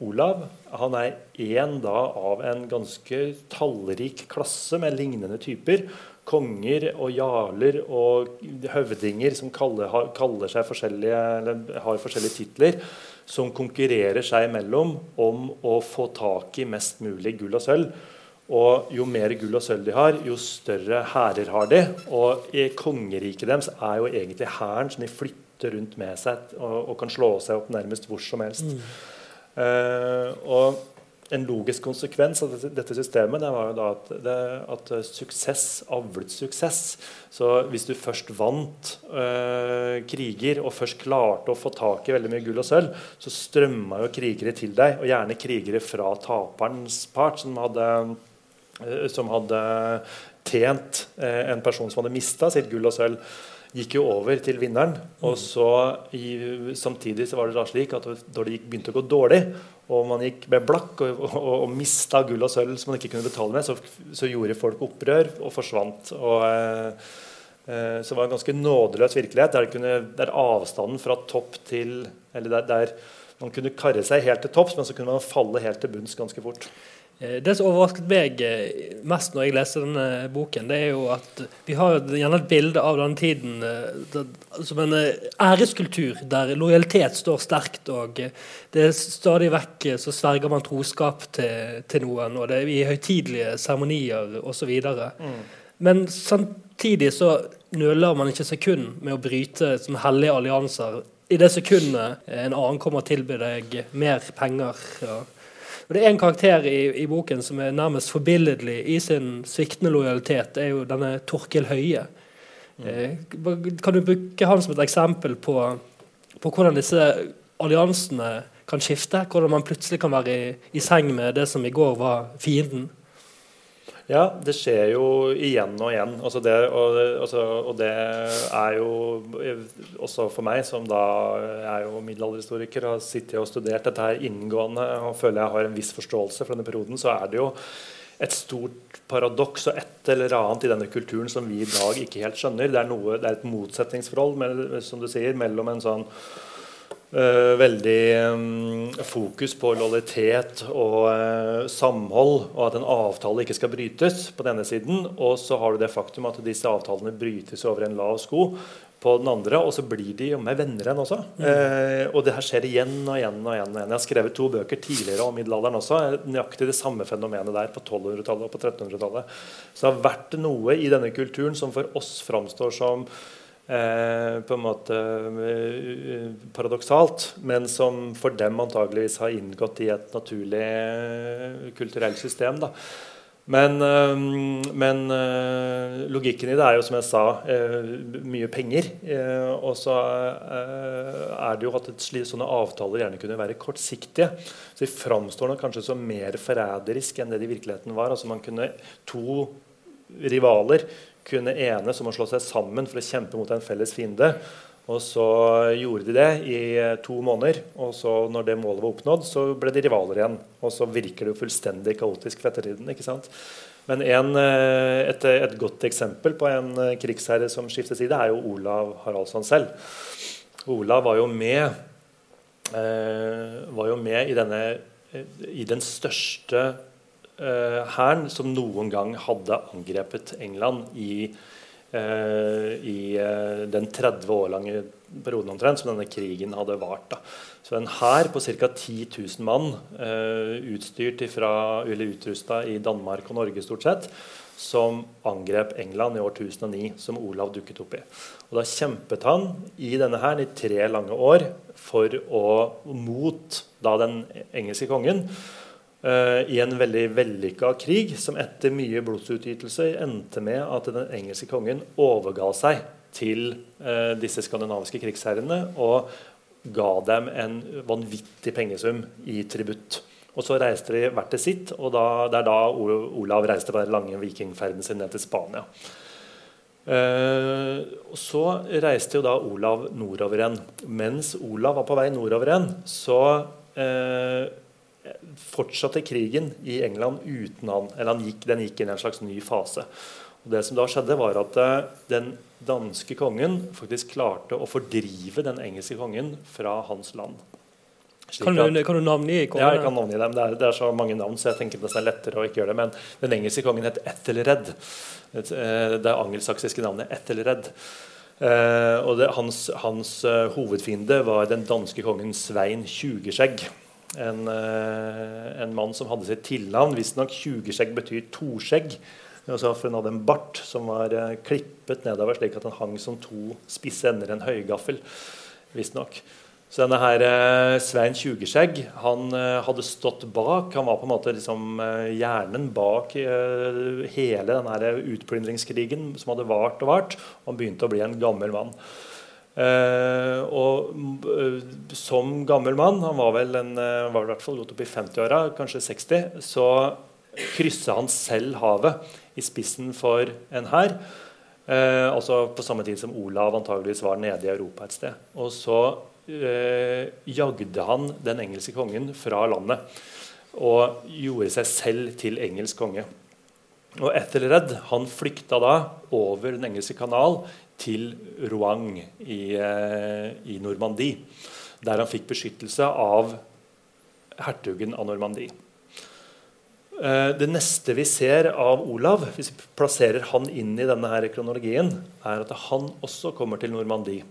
Olav han er én av en ganske tallrik klasse med lignende typer. Konger og jarler og høvdinger som kaller, seg forskjellige, eller har forskjellige titler, som konkurrerer seg imellom om å få tak i mest mulig gull og sølv. Og Jo mer gull og sølv de har, jo større hærer har de. Og i kongeriket deres er jo egentlig hæren som de flytter rundt med seg og, og, kan slå seg opp nærmest hvor som helst. Mm. Uh, og en logisk konsekvens av dette systemet var at, det, at suksess avlet suksess. Så hvis du først vant øh, kriger og først klarte å få tak i veldig mye gull og sølv, så strømma jo krigere til deg, og gjerne krigere fra taperens part, som hadde, øh, som hadde tjent en person som hadde mista sitt gull og sølv gikk jo over til vinneren. Og så i, Samtidig så var det da slik at da det begynte å gå dårlig, og man gikk med blakk og, og, og, mista gull og sølv som man ikke kunne betale med, så, så gjorde folk opprør og forsvant. og eh, eh, så det var en ganske nådeløs virkelighet, der, kunne, der avstanden fra topp til Eller der, der man kunne karre seg helt til topps, men så kunne man falle helt til bunns ganske fort. Eh, det som overrasket meg eh, mest når jeg leste denne boken, det er jo at vi har gjerne et bilde av denne tiden eh, som en æreskultur der lojalitet står sterkt. og det er Stadig vekk så sverger man troskap til, til noen, og det er i høytidelige seremonier osv. Mm. Men samtidig så nøler man ikke sekund med å bryte som hellige allianser i det sekundet en annen kommer og tilbyr deg mer penger. og og Det er en karakter i, i, boken som er nærmest forbilledlig i sin sviktende lojalitet. Er jo denne Torkil Høie. Mm. Eh, kan du bruke han som et eksempel på, på, hvordan disse alliansene kan skifte? Hvordan man plutselig kan være i, i seng med det som i går var fienden? Ja, det skjer jo igjen og igjen. Altså det, og, altså, og, det er jo også for meg, som da er jo middelalderhistoriker, har sittet og studert dette her inngående og føler jeg har en viss forståelse for denne perioden, så er det jo et stort paradoks og et eller annet i denne kulturen som vi i dag ikke helt skjønner. Det er, noe, det er et motsetningsforhold med, som du sier, mellom en sånn Uh, veldig um, fokus på lojalitet og uh, samhold, og at en avtale ikke skal brytes på denne siden. Og så har du det faktum at disse avtalene brytes over en lav sko på den andre, og så blir de med venner igjen også. Mm. Uh, og det her skjer igjen og igjen. og igjen. Jeg har skrevet to bøker tidligere om middelalderen også. Nøyaktig det samme fenomenet der på 1200-tallet og på 1300-tallet. Så det har vært noe i denne kulturen som for oss framstår som på en måte eh, paradoksalt, men som for dem antageligvis har inngått i et naturlig eh, kulturelt system. Da. Men, eh, men eh, logikken i det er jo, som jeg sa, eh, mye penger. og så er det jo at sånne avtaler gjerne kunne være kortsiktige. Så de framstår nok kanskje som mer forræderisk enn det de i virkeligheten var. Altså man kunne To rivaler kunne enes om å slå seg sammen for å kjempe mot en felles fiende. Og så gjorde de det i eh, to måneder. Og så når det målet var oppnådd, så ble de rivaler igjen. Og så virker det jo fullstendig kaotisk for ettertiden. ikke sant? Men en, eh, et, et, godt eksempel på en eh, krigsherre som skifter side, er jo Olav Haraldsson selv. Olav var jo med, var jo med i, denne, i den største hæren som noen gang hadde angrepet England i eh, i eh, den 30 år lange perioden omtrent som denne krigen hadde vart. Da. Så en hær på ca. 10 000 mann, eh, utstyrt fra, eller utrusta i Danmark og Norge stort sett, som angrep England i år 1009, som Olav dukket opp i. Og Da kjempet han i denne hæren i tre lange år for å mot da den engelske kongen i en veldig vellykka krig, som etter mye blodsutytelse endte med at den engelske kongen overga seg til uh, disse skandinaviske krigsherrene og ga dem en vanvittig pengesum i tributt. Og Så reiste de hvert til sitt, og da, det er da Olav reiste på den lange vikingferden sin ned til Spania. Og Så reiste jo da Olav nordover igjen. Mens Olav var på vei nordover igjen, så uh, fortsatte krigen i England uten han. Eller han gikk, den gikk inn i en slags ny fase. Og det som da skjedde var at uh, Den danske kongen faktisk klarte å fordrive den engelske kongen fra hans land. Kan du, kan du navngi kongene? Ja, jeg kan navngi dem. Det er, det er, så mange navn, så jeg tenker det er lettere å ikke gjøre det. Men den engelske kongen het Ethelred. Eh, det angelsaksiske navnet Ethelred. Uh, og det, hans, hans hovedfiende var den danske kongen Svein Tjugeskjegg. En, uh, en mann som hadde sitt tilnavn. Visstnok Tjugeskjegg betyr toskjegg. Altså for hun hadde en bart som var klippet nedover slik at den hang som to spisse ender en høygaffel. Visstnok. Så denne her eh, Svein Tjugeskjegg han eh, hadde stått bak. Han var på en måte liksom eh, hjernen bak eh, hele denne utplyndringskrigen som hadde vart og vart. Han begynte å bli en gammel mann. Eh, og eh, som gammel mann, han var vel, en, var i hvert fall godt opp i 50-åra, kanskje 60, så kryssa han selv havet i spissen for en hær. altså på samme tid som Olav antageligvis var nede i Europa et sted. Og så eh, jagde han den engelske kongen fra landet og gjorde seg selv til engelsk konge. Og Ethelred han flykta da over Den engelske kanal til Rouen i, eh, i Normandie, der han fikk beskyttelse av hertugen av Normandie. Eh, det neste vi ser av Olav, hvis vi plasserer han inn i denne her kronologien, er at han også kommer til Normandie.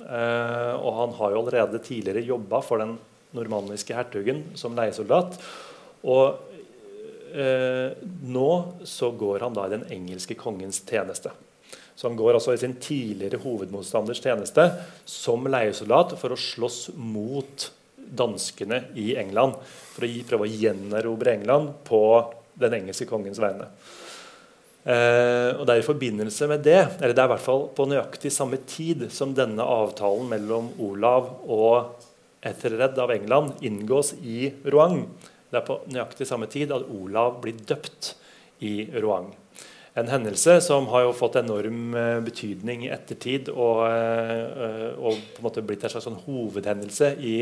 Eh, og han har jo allerede tidligere jobba for den normanniske hertugen som leiesoldat. Og nå så går han da i den engelske kongens tjeneste. Så han går altså i sin tidligere hovedmotstanders tjeneste som leiesoldat for å slåss mot danskene i England. For å prøve å gjenerobre England på den engelske kongens vegne. Eh, og det er i forbindelse med det, eller det er i hvert fall på nøyaktig samme tid som denne avtalen mellom Olav og Ethelred av England inngås i Rouen. Det er på nøyaktig samme tid at Olav blir døpt i Rouen. En hendelse som har jo fått enorm eh, betydning i ettertid og, eh, og på en måte blitt en slags sånn hovedhendelse i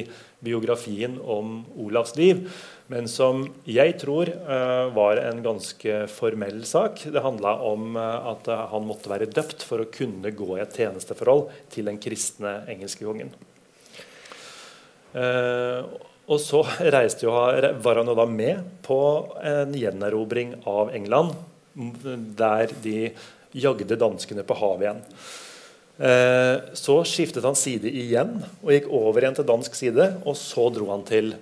biografien om Olavs liv men som jeg tror uh, var en ganske formell sak. Det handla om at han måtte være døpt for å kunne gå i et tjenesteforhold til den kristne engelske kongen. og så jo, var han jo da med på en gjenerobring av England, der de jagde danskene på havet igjen. så skiftet han side igjen og gikk over igjen til dansk side. Og så dro han til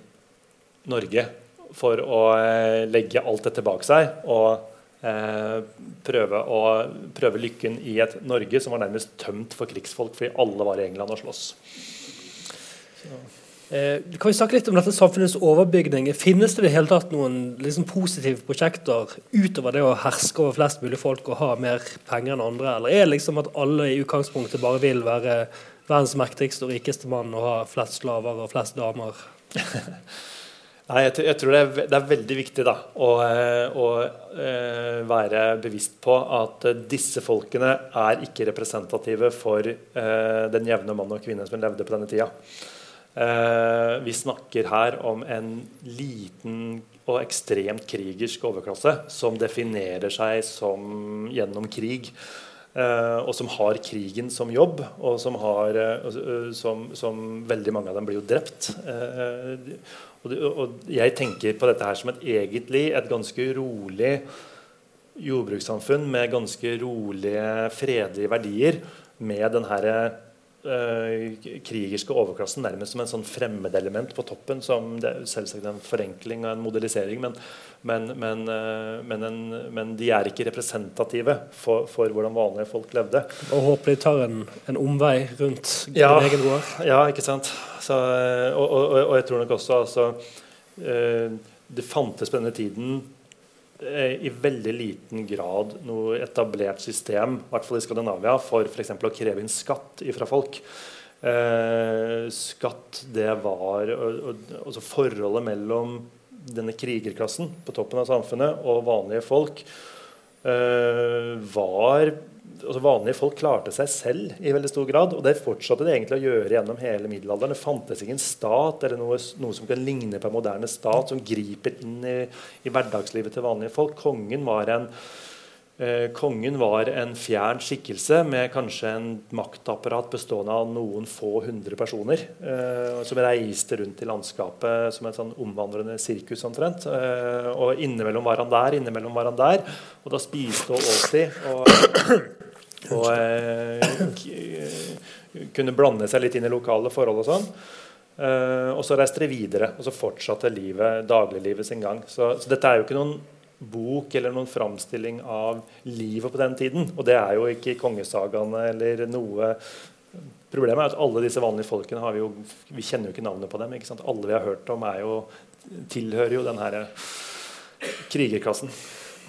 Norge for å eh, legge alt dette bak seg og eh, prøve, å, prøve, lykken i et Norge som var nærmest tømt for krigsfolk fordi alle var i England og slåss. Eh, kan vi snakke litt om dette samfunnets overbygning? Finnes det i det hele tatt noen liksom, positive prosjekter utover det å herske over flest mulig folk og ha mer penger enn andre? Eller er det liksom at alle i utgangspunktet bare vil være verdens mektigste og rikeste mann og ha flest slaver og flest damer? Nei, jeg, jeg tror det er, det er, veldig viktig da, å, å, å, eh, være bevisst på at disse folkene er ikke representative for uh, den jevne mann og kvinne som levde på denne tida. Uh, vi snakker her om en liten og ekstremt krigersk overklasse som definerer seg som gjennom krig. Uh, og som har krigen som jobb, og som, har, som, som veldig mange av dem blir jo drept. Og, jeg tenker på dette her som et egentlig et ganske rolig jordbrukssamfunn med ganske rolige, fredelige verdier med den herre krigerske overklassen nærmest som en sånn fremmedelement på toppen. som det er selvsagt en forenkling og en modellisering, men, men, men, uh, men, en, men de er ikke representative for, for, hvordan vanlige folk levde. Og håper de tar en, en omvei rundt ja, egen gård. Ja, ikke sant. Så, og, og, og, jeg tror nok også altså, Det fantes på denne tiden i veldig liten grad noe etablert system i hvert fall i Skandinavia, for f.eks. å kreve inn skatt fra folk. Eh, skatt, det var altså Forholdet mellom denne krigerklassen på toppen av samfunnet og vanlige folk eh, var altså Vanlige folk klarte seg selv i veldig stor grad. Og det fortsatte det egentlig å gjøre gjennom hele middelalderen. Det fantes ikke en stat eller noe, noe som kan ligne på en moderne stat, som griper inn i, i hverdagslivet til vanlige folk. Kongen var en eh, Kongen var en fjern skikkelse med kanskje en maktapparat bestående av noen få hundre personer. Eh, som reiste rundt i landskapet som et sånn omvandrende sirkus omtrent. Eh, og innimellom var han der, innimellom var han der. Og da spiste og åt de. Og og eh, kunne blande seg litt inn i lokale forhold og sånn. Eh, og så reiste de videre, og så fortsatte livet, dagliglivet sin gang. Så, så, dette er jo ikke noen bok eller noen framstilling av livet på den tiden. Og det er jo ikke i kongesagaene eller noe Problemet er at alle disse vanlige folkene har vi jo Vi kjenner jo ikke navnet på dem. ikke sant? Alle vi har hørt om, er jo, tilhører jo den her krigerklassen.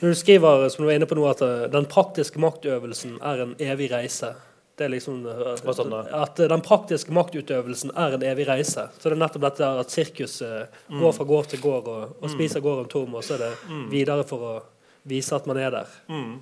Når du skriver som du var inne på nå, at eh, den praktiske maktøvelsen er en evig reise det er liksom sånn, At den praktiske maktutøvelsen er en evig reise. Så det er nettopp dette at sirkuset mm. går fra gård til gård og, og mm. spiser gården tom, og så er det mm. videre for å vise at man er der. Mm.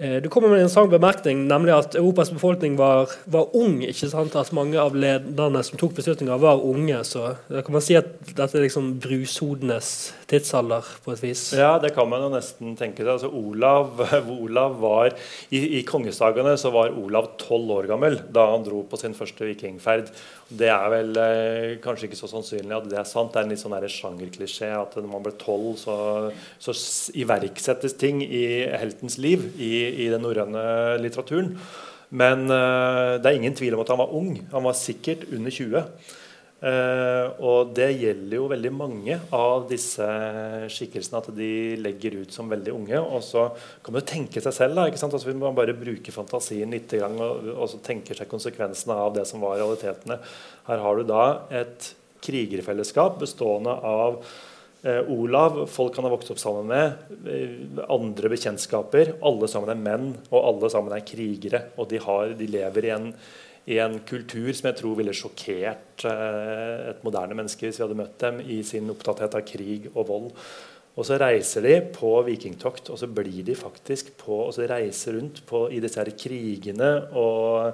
Eh, du kommer med en interessant bemerkning, nemlig at Europas befolkning var, var ung. ikke sant? At mange av lederne som tok beslutninger, var unge. Så da kan man si at dette er liksom brushodenes tidsalder, på et vis. Ja, det kan man jo nesten tenke seg. Altså, Olav, Olav var, I, i kongesagene så var Olav tolv år gammel da han dro på sin første vikingferd. Det er vel eh, kanskje ikke så sannsynlig at det er sant. Det er en litt sånn sjangerklisjé at når man ble tolv, så, så, iverksettes ting i heltens liv i, i den norrøne litteraturen. Men eh, det er ingen tvil om at han var ung. Han var sikkert under 20. Uh, og det gjelder jo veldig mange av disse skikkelsene, at de legger ut som veldig unge. Og så kan man jo tenke seg selv, da, ikke sant? Altså, man bare bruker fantasien litt og, og så tenker seg konsekvensene av det som var realitetene. Her har du da et krigerfellesskap bestående av uh, Olav, folk han har vokst opp sammen med, uh, andre bekjentskaper. Alle sammen er menn, og alle sammen er krigere. Og de, har, de lever i en i en kultur som jeg tror ville sjokkert eh, et moderne menneske hvis vi hadde møtt dem i sin opptatthet av krig og vold. Og så reiser de på vikingtokt, og så blir de faktisk på og så reiser rundt på, i disse her krigene og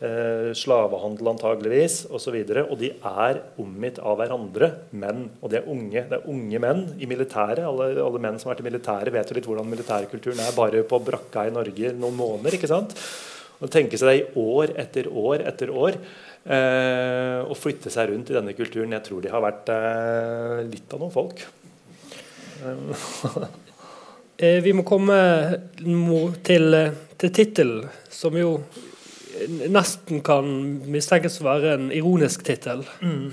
eh, slavehandel antageligvis osv. Og, så og de er omgitt av hverandre, menn. Og de er unge, det er unge menn i militæret. Alle, alle menn som har vært i militæret, vet jo litt hvordan militærkulturen er bare på brakka i Norge noen måneder. ikke sant? Å tenke seg det i år etter år etter år eh, og flytte seg rundt i denne kulturen. Jeg tror de har vært eh, litt av noen folk. eh, vi må komme til, til tittelen, som jo nesten kan mistenkes å være en ironisk tittel. Mm.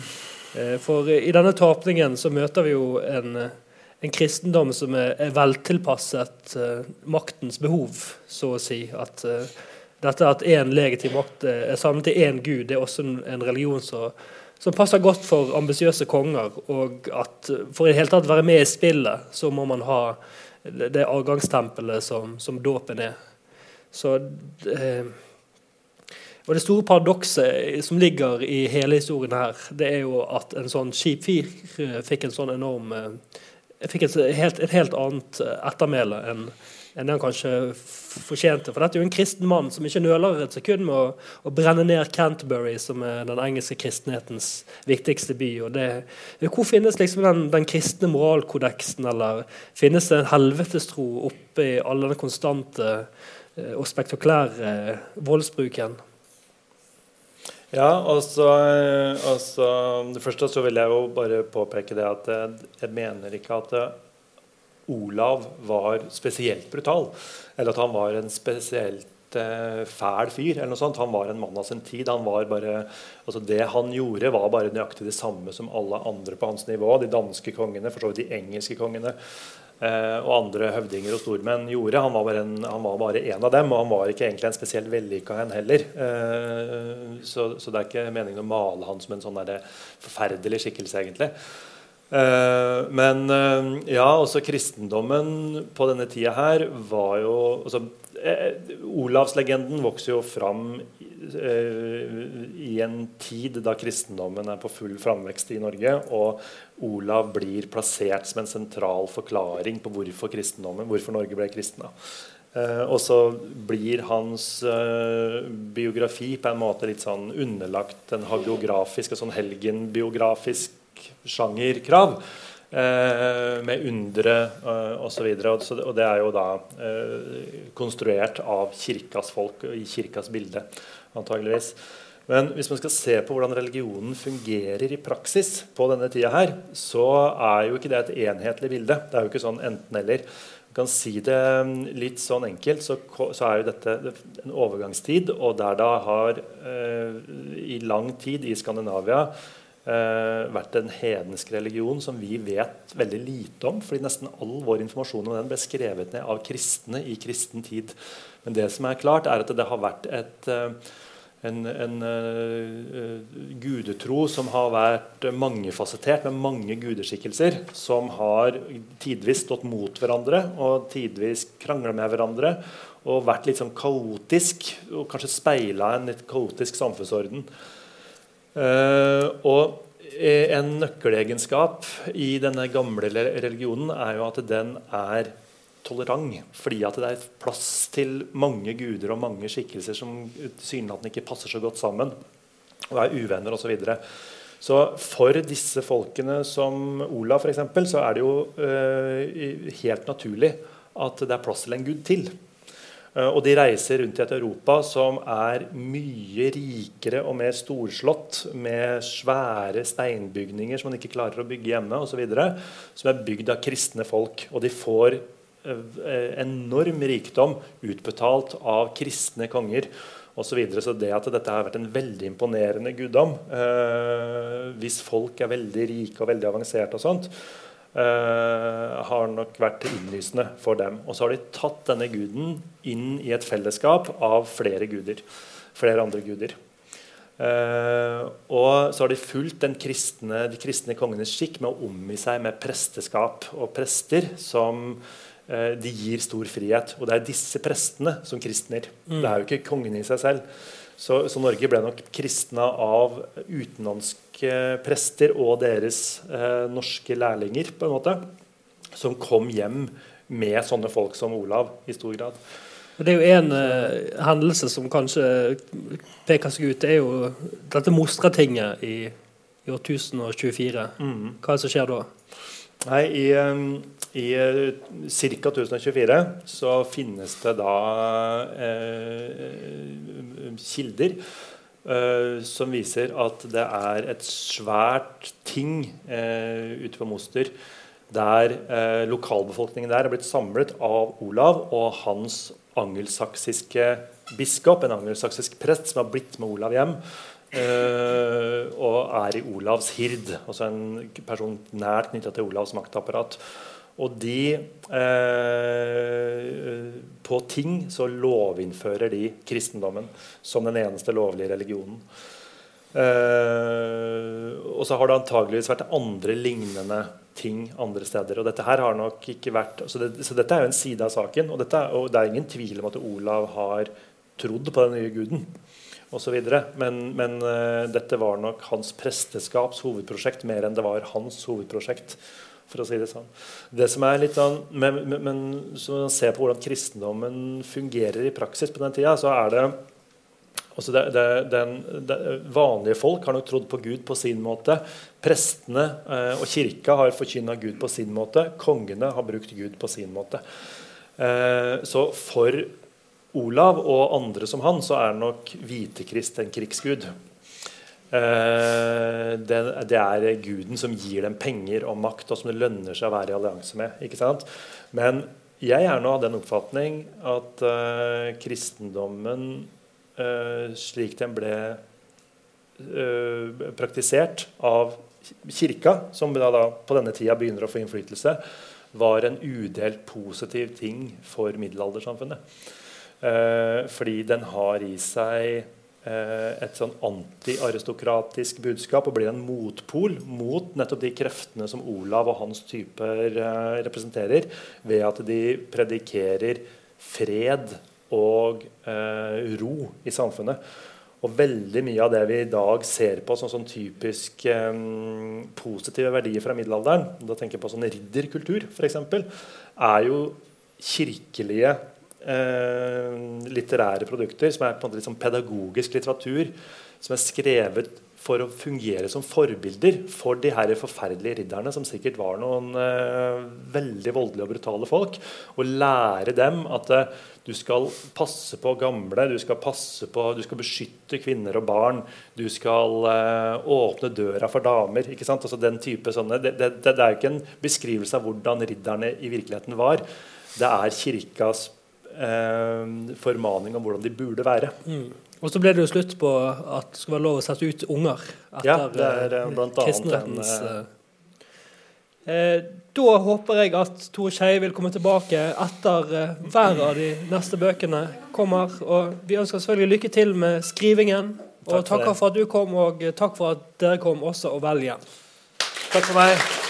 Eh, for i denne tapningen så møter vi jo en, en kristendom som er, er veltilpasset uh, maktens behov, så å si. At uh, dette at én legitim makt eh, er samlet i én gud, det er også en religion som, som passer godt for ambisiøse konger. Og at for i det hele tatt være med i spillet, så må man ha det avgangstempelet som, som dåpen er. Så eh, og Det store paradokset som ligger i hele historien her, det er jo at en sånn skip 4 fikk en sånn enorm eh, fikk et helt, et helt annet ettermæle enn enn han kanskje fortjente. For dette er jo en kristen mann som ikke nøler et sekund med å, å brenne ned Canterbury, som er den engelske kristenhetens viktigste by. det, Hvor finnes liksom den, den kristne moralkodeksen, eller finnes det en helvetestro i all denne konstante eh, og spektakulære eh, voldsbruken? Ja, altså, altså Det første så vil jeg jo bare påpeke det at jeg, jeg mener ikke at det Olav var spesielt brutal, eller at han var en spesielt eh, fæl fyr. eller noe sånt. Han var en mann av sin tid. Han bare, altså det han gjorde, var bare nøyaktig det samme som alle andre på hans nivå. De danske kongene, for så vidt de engelske kongene eh, og andre høvdinger og stormenn gjorde. Han var, bare en, var bare en av dem, og han var ikke egentlig en spesielt vellykka en heller. Eh, så, så, det er ikke meningen å male han som en sånn forferdelig skikkelse, egentlig. Eh, men eh, ja, også kristendommen på denne tida her var jo altså, eh, Olavslegenden vokser jo fram i en tid da kristendommen er på full framvekst i Norge, og Olav blir plassert som en sentral forklaring på hvorfor kristendommen, hvorfor Norge ble kristna. Og så blir hans biografi på en måte litt sånn underlagt en hagiografisk, og sånn helgenbiografisk sjangerkrav. Eh, med undre eh, osv. Og, så og det er jo da eh, konstruert av kirkas folk i kirkas bilde, antageligvis. Men hvis man skal se på hvordan religionen fungerer i praksis, på denne tida her, så er jo ikke det et enhetlig bilde. Det er jo ikke sånn enten-eller. Man kan si det mm, litt sånn enkelt, så, så, er jo dette en overgangstid, og der da har eh, i lang tid i Skandinavia vært en hedensk religion som vi vet veldig lite om. fordi nesten all vår informasjon om den ble skrevet ned av kristne i kristen tid. Men det som er klart, er at det har vært et, eh, en, en uh, gudetro som har vært mangefasettert, med mange gudeskikkelser, som har tidvis stått mot hverandre og tidvis krangla med hverandre. Og vært litt sånn kaotisk, og kanskje speila en litt kaotisk samfunnsorden. Uh, og en nøkkelegenskap i denne gamle religionen er jo at den er tolerant. Fordi at det er plass til mange guder og mange skikkelser som tilsynelatende ikke passer så godt sammen. Og er uvenner osv. Så, videre. så for disse folkene som Olav f.eks., så er det jo uh, helt naturlig at det er plass til en gud til. Eh, og de reiser rundt i et Europa som er mye rikere og mer storslått, med svære steinbygninger som man ikke klarer å bygge hjemme, osv. Som er bygd av kristne folk. Og de får eh, enorm rikdom utbetalt av kristne konger. Og så, videre. så det at dette har vært en veldig imponerende guddom, eh, hvis folk er veldig rike og veldig avanserte, og sånt, Uh, har nok vært innlysende for dem. Og så har de tatt denne guden inn i et fellesskap av flere guder. Flere andre guder. Uh, og så har de fulgt kristne, de kristne kongenes skikk med å omgi seg med presteskap og prester som uh, de gir stor frihet. Og det er disse prestene som kristner. Mm. Det er jo ikke kongen i seg selv. Så, så Norge ble nok kristna av utenlandske prester og deres eh, norske lærlinger, på en måte, som kom hjem med sånne folk som Olav i stor grad. Det er jo en eh, hendelse som kanskje peker seg ut. Det er jo dette Mostratinget i, i år 1024. Mm. Hva er det som skjer da? Nei, I, um, i uh, ca. 1024 så finnes det da eh, kilder Uh, som viser at det er et svært ting uh, ute på Moster der uh, lokalbefolkningen der er blitt samlet av Olav og hans angelsaksiske biskop, en angelsaksisk prest som har blitt med Olav hjem. og er i Olavs hird, altså en person nært knytta til Olavs maktapparat. Og de eh, På ting så lovinnfører de kristendommen som den eneste lovlige religionen. Eh, og så har det antageligvis vært andre lignende ting andre steder. og dette her har nok ikke vært, Så, det, så dette er jo en side av saken. Og, dette, og, det er ingen tvil om at Olav har trodd på den nye guden osv. Men, men uh, dette var nok hans presteskaps hovedprosjekt mer enn det var hans hovedprosjekt for å si det sånn. Det som er litt sånn, Men, men, men så ser på hvordan kristendommen fungerer i praksis på den tida, så er det altså det, det, den, det, Vanlige folk har nok trodd på Gud på sin måte. Prestene eh, og kirka har forkynna Gud på sin måte. Kongene har brukt Gud på sin måte. Eh, så for Olav og andre som han, så er nok Hvitekrist en krigsgud. Eh, det, det, er guden som gir dem penger og makt, og som det lønner seg å være i allianse med. ikke sant? Men jeg er nå av den oppfatning at uh, kristendommen, uh, slik den ble uh, praktisert av kirka, som da, da, på denne tida begynner å få innflytelse, var en udelt positiv ting for middelaldersamfunnet. fordi den har i seg et sånn antiaristokratisk budskap og blir en motpol mot nettopp de kreftene som Olav og hans typer eh, representerer, ved at de predikerer fred og eh, ro i samfunnet. Og veldig mye av det vi i dag ser på som sånn typisk eh, positive verdier fra middelalderen, da tenker jeg på sånn ridderkultur f.eks., er jo kirkelige eh, litterære produkter, som er på en måte liksom pedagogisk litteratur, som er skrevet for å fungere som forbilder for de her forferdelige ridderne, som sikkert var noen eh, veldig voldelige og brutale folk. Og lære dem at eh, du skal passe på gamle, du skal passe på, du skal beskytte kvinner og barn. Du skal eh, åpne døra for damer. ikke sant? Altså den type sånne, det, det, det er ikke en beskrivelse av hvordan ridderne i virkeligheten var. Det er kirkas eh, formaning om hvordan de burde være. Mm. Og så ble det jo slutt på at det skulle være lov å sette ut unger etter ja, det er, eh, blant kristenrettens en, eh, eh, Da håper jeg at Tore Skei vil komme tilbake etter eh, hver av de neste bøkene kommer. Og vi ønsker selvfølgelig lykke til med skrivingen. Og takk for takker for at du kom, og takk for at dere kom også, og vel igjen. Takk for meg.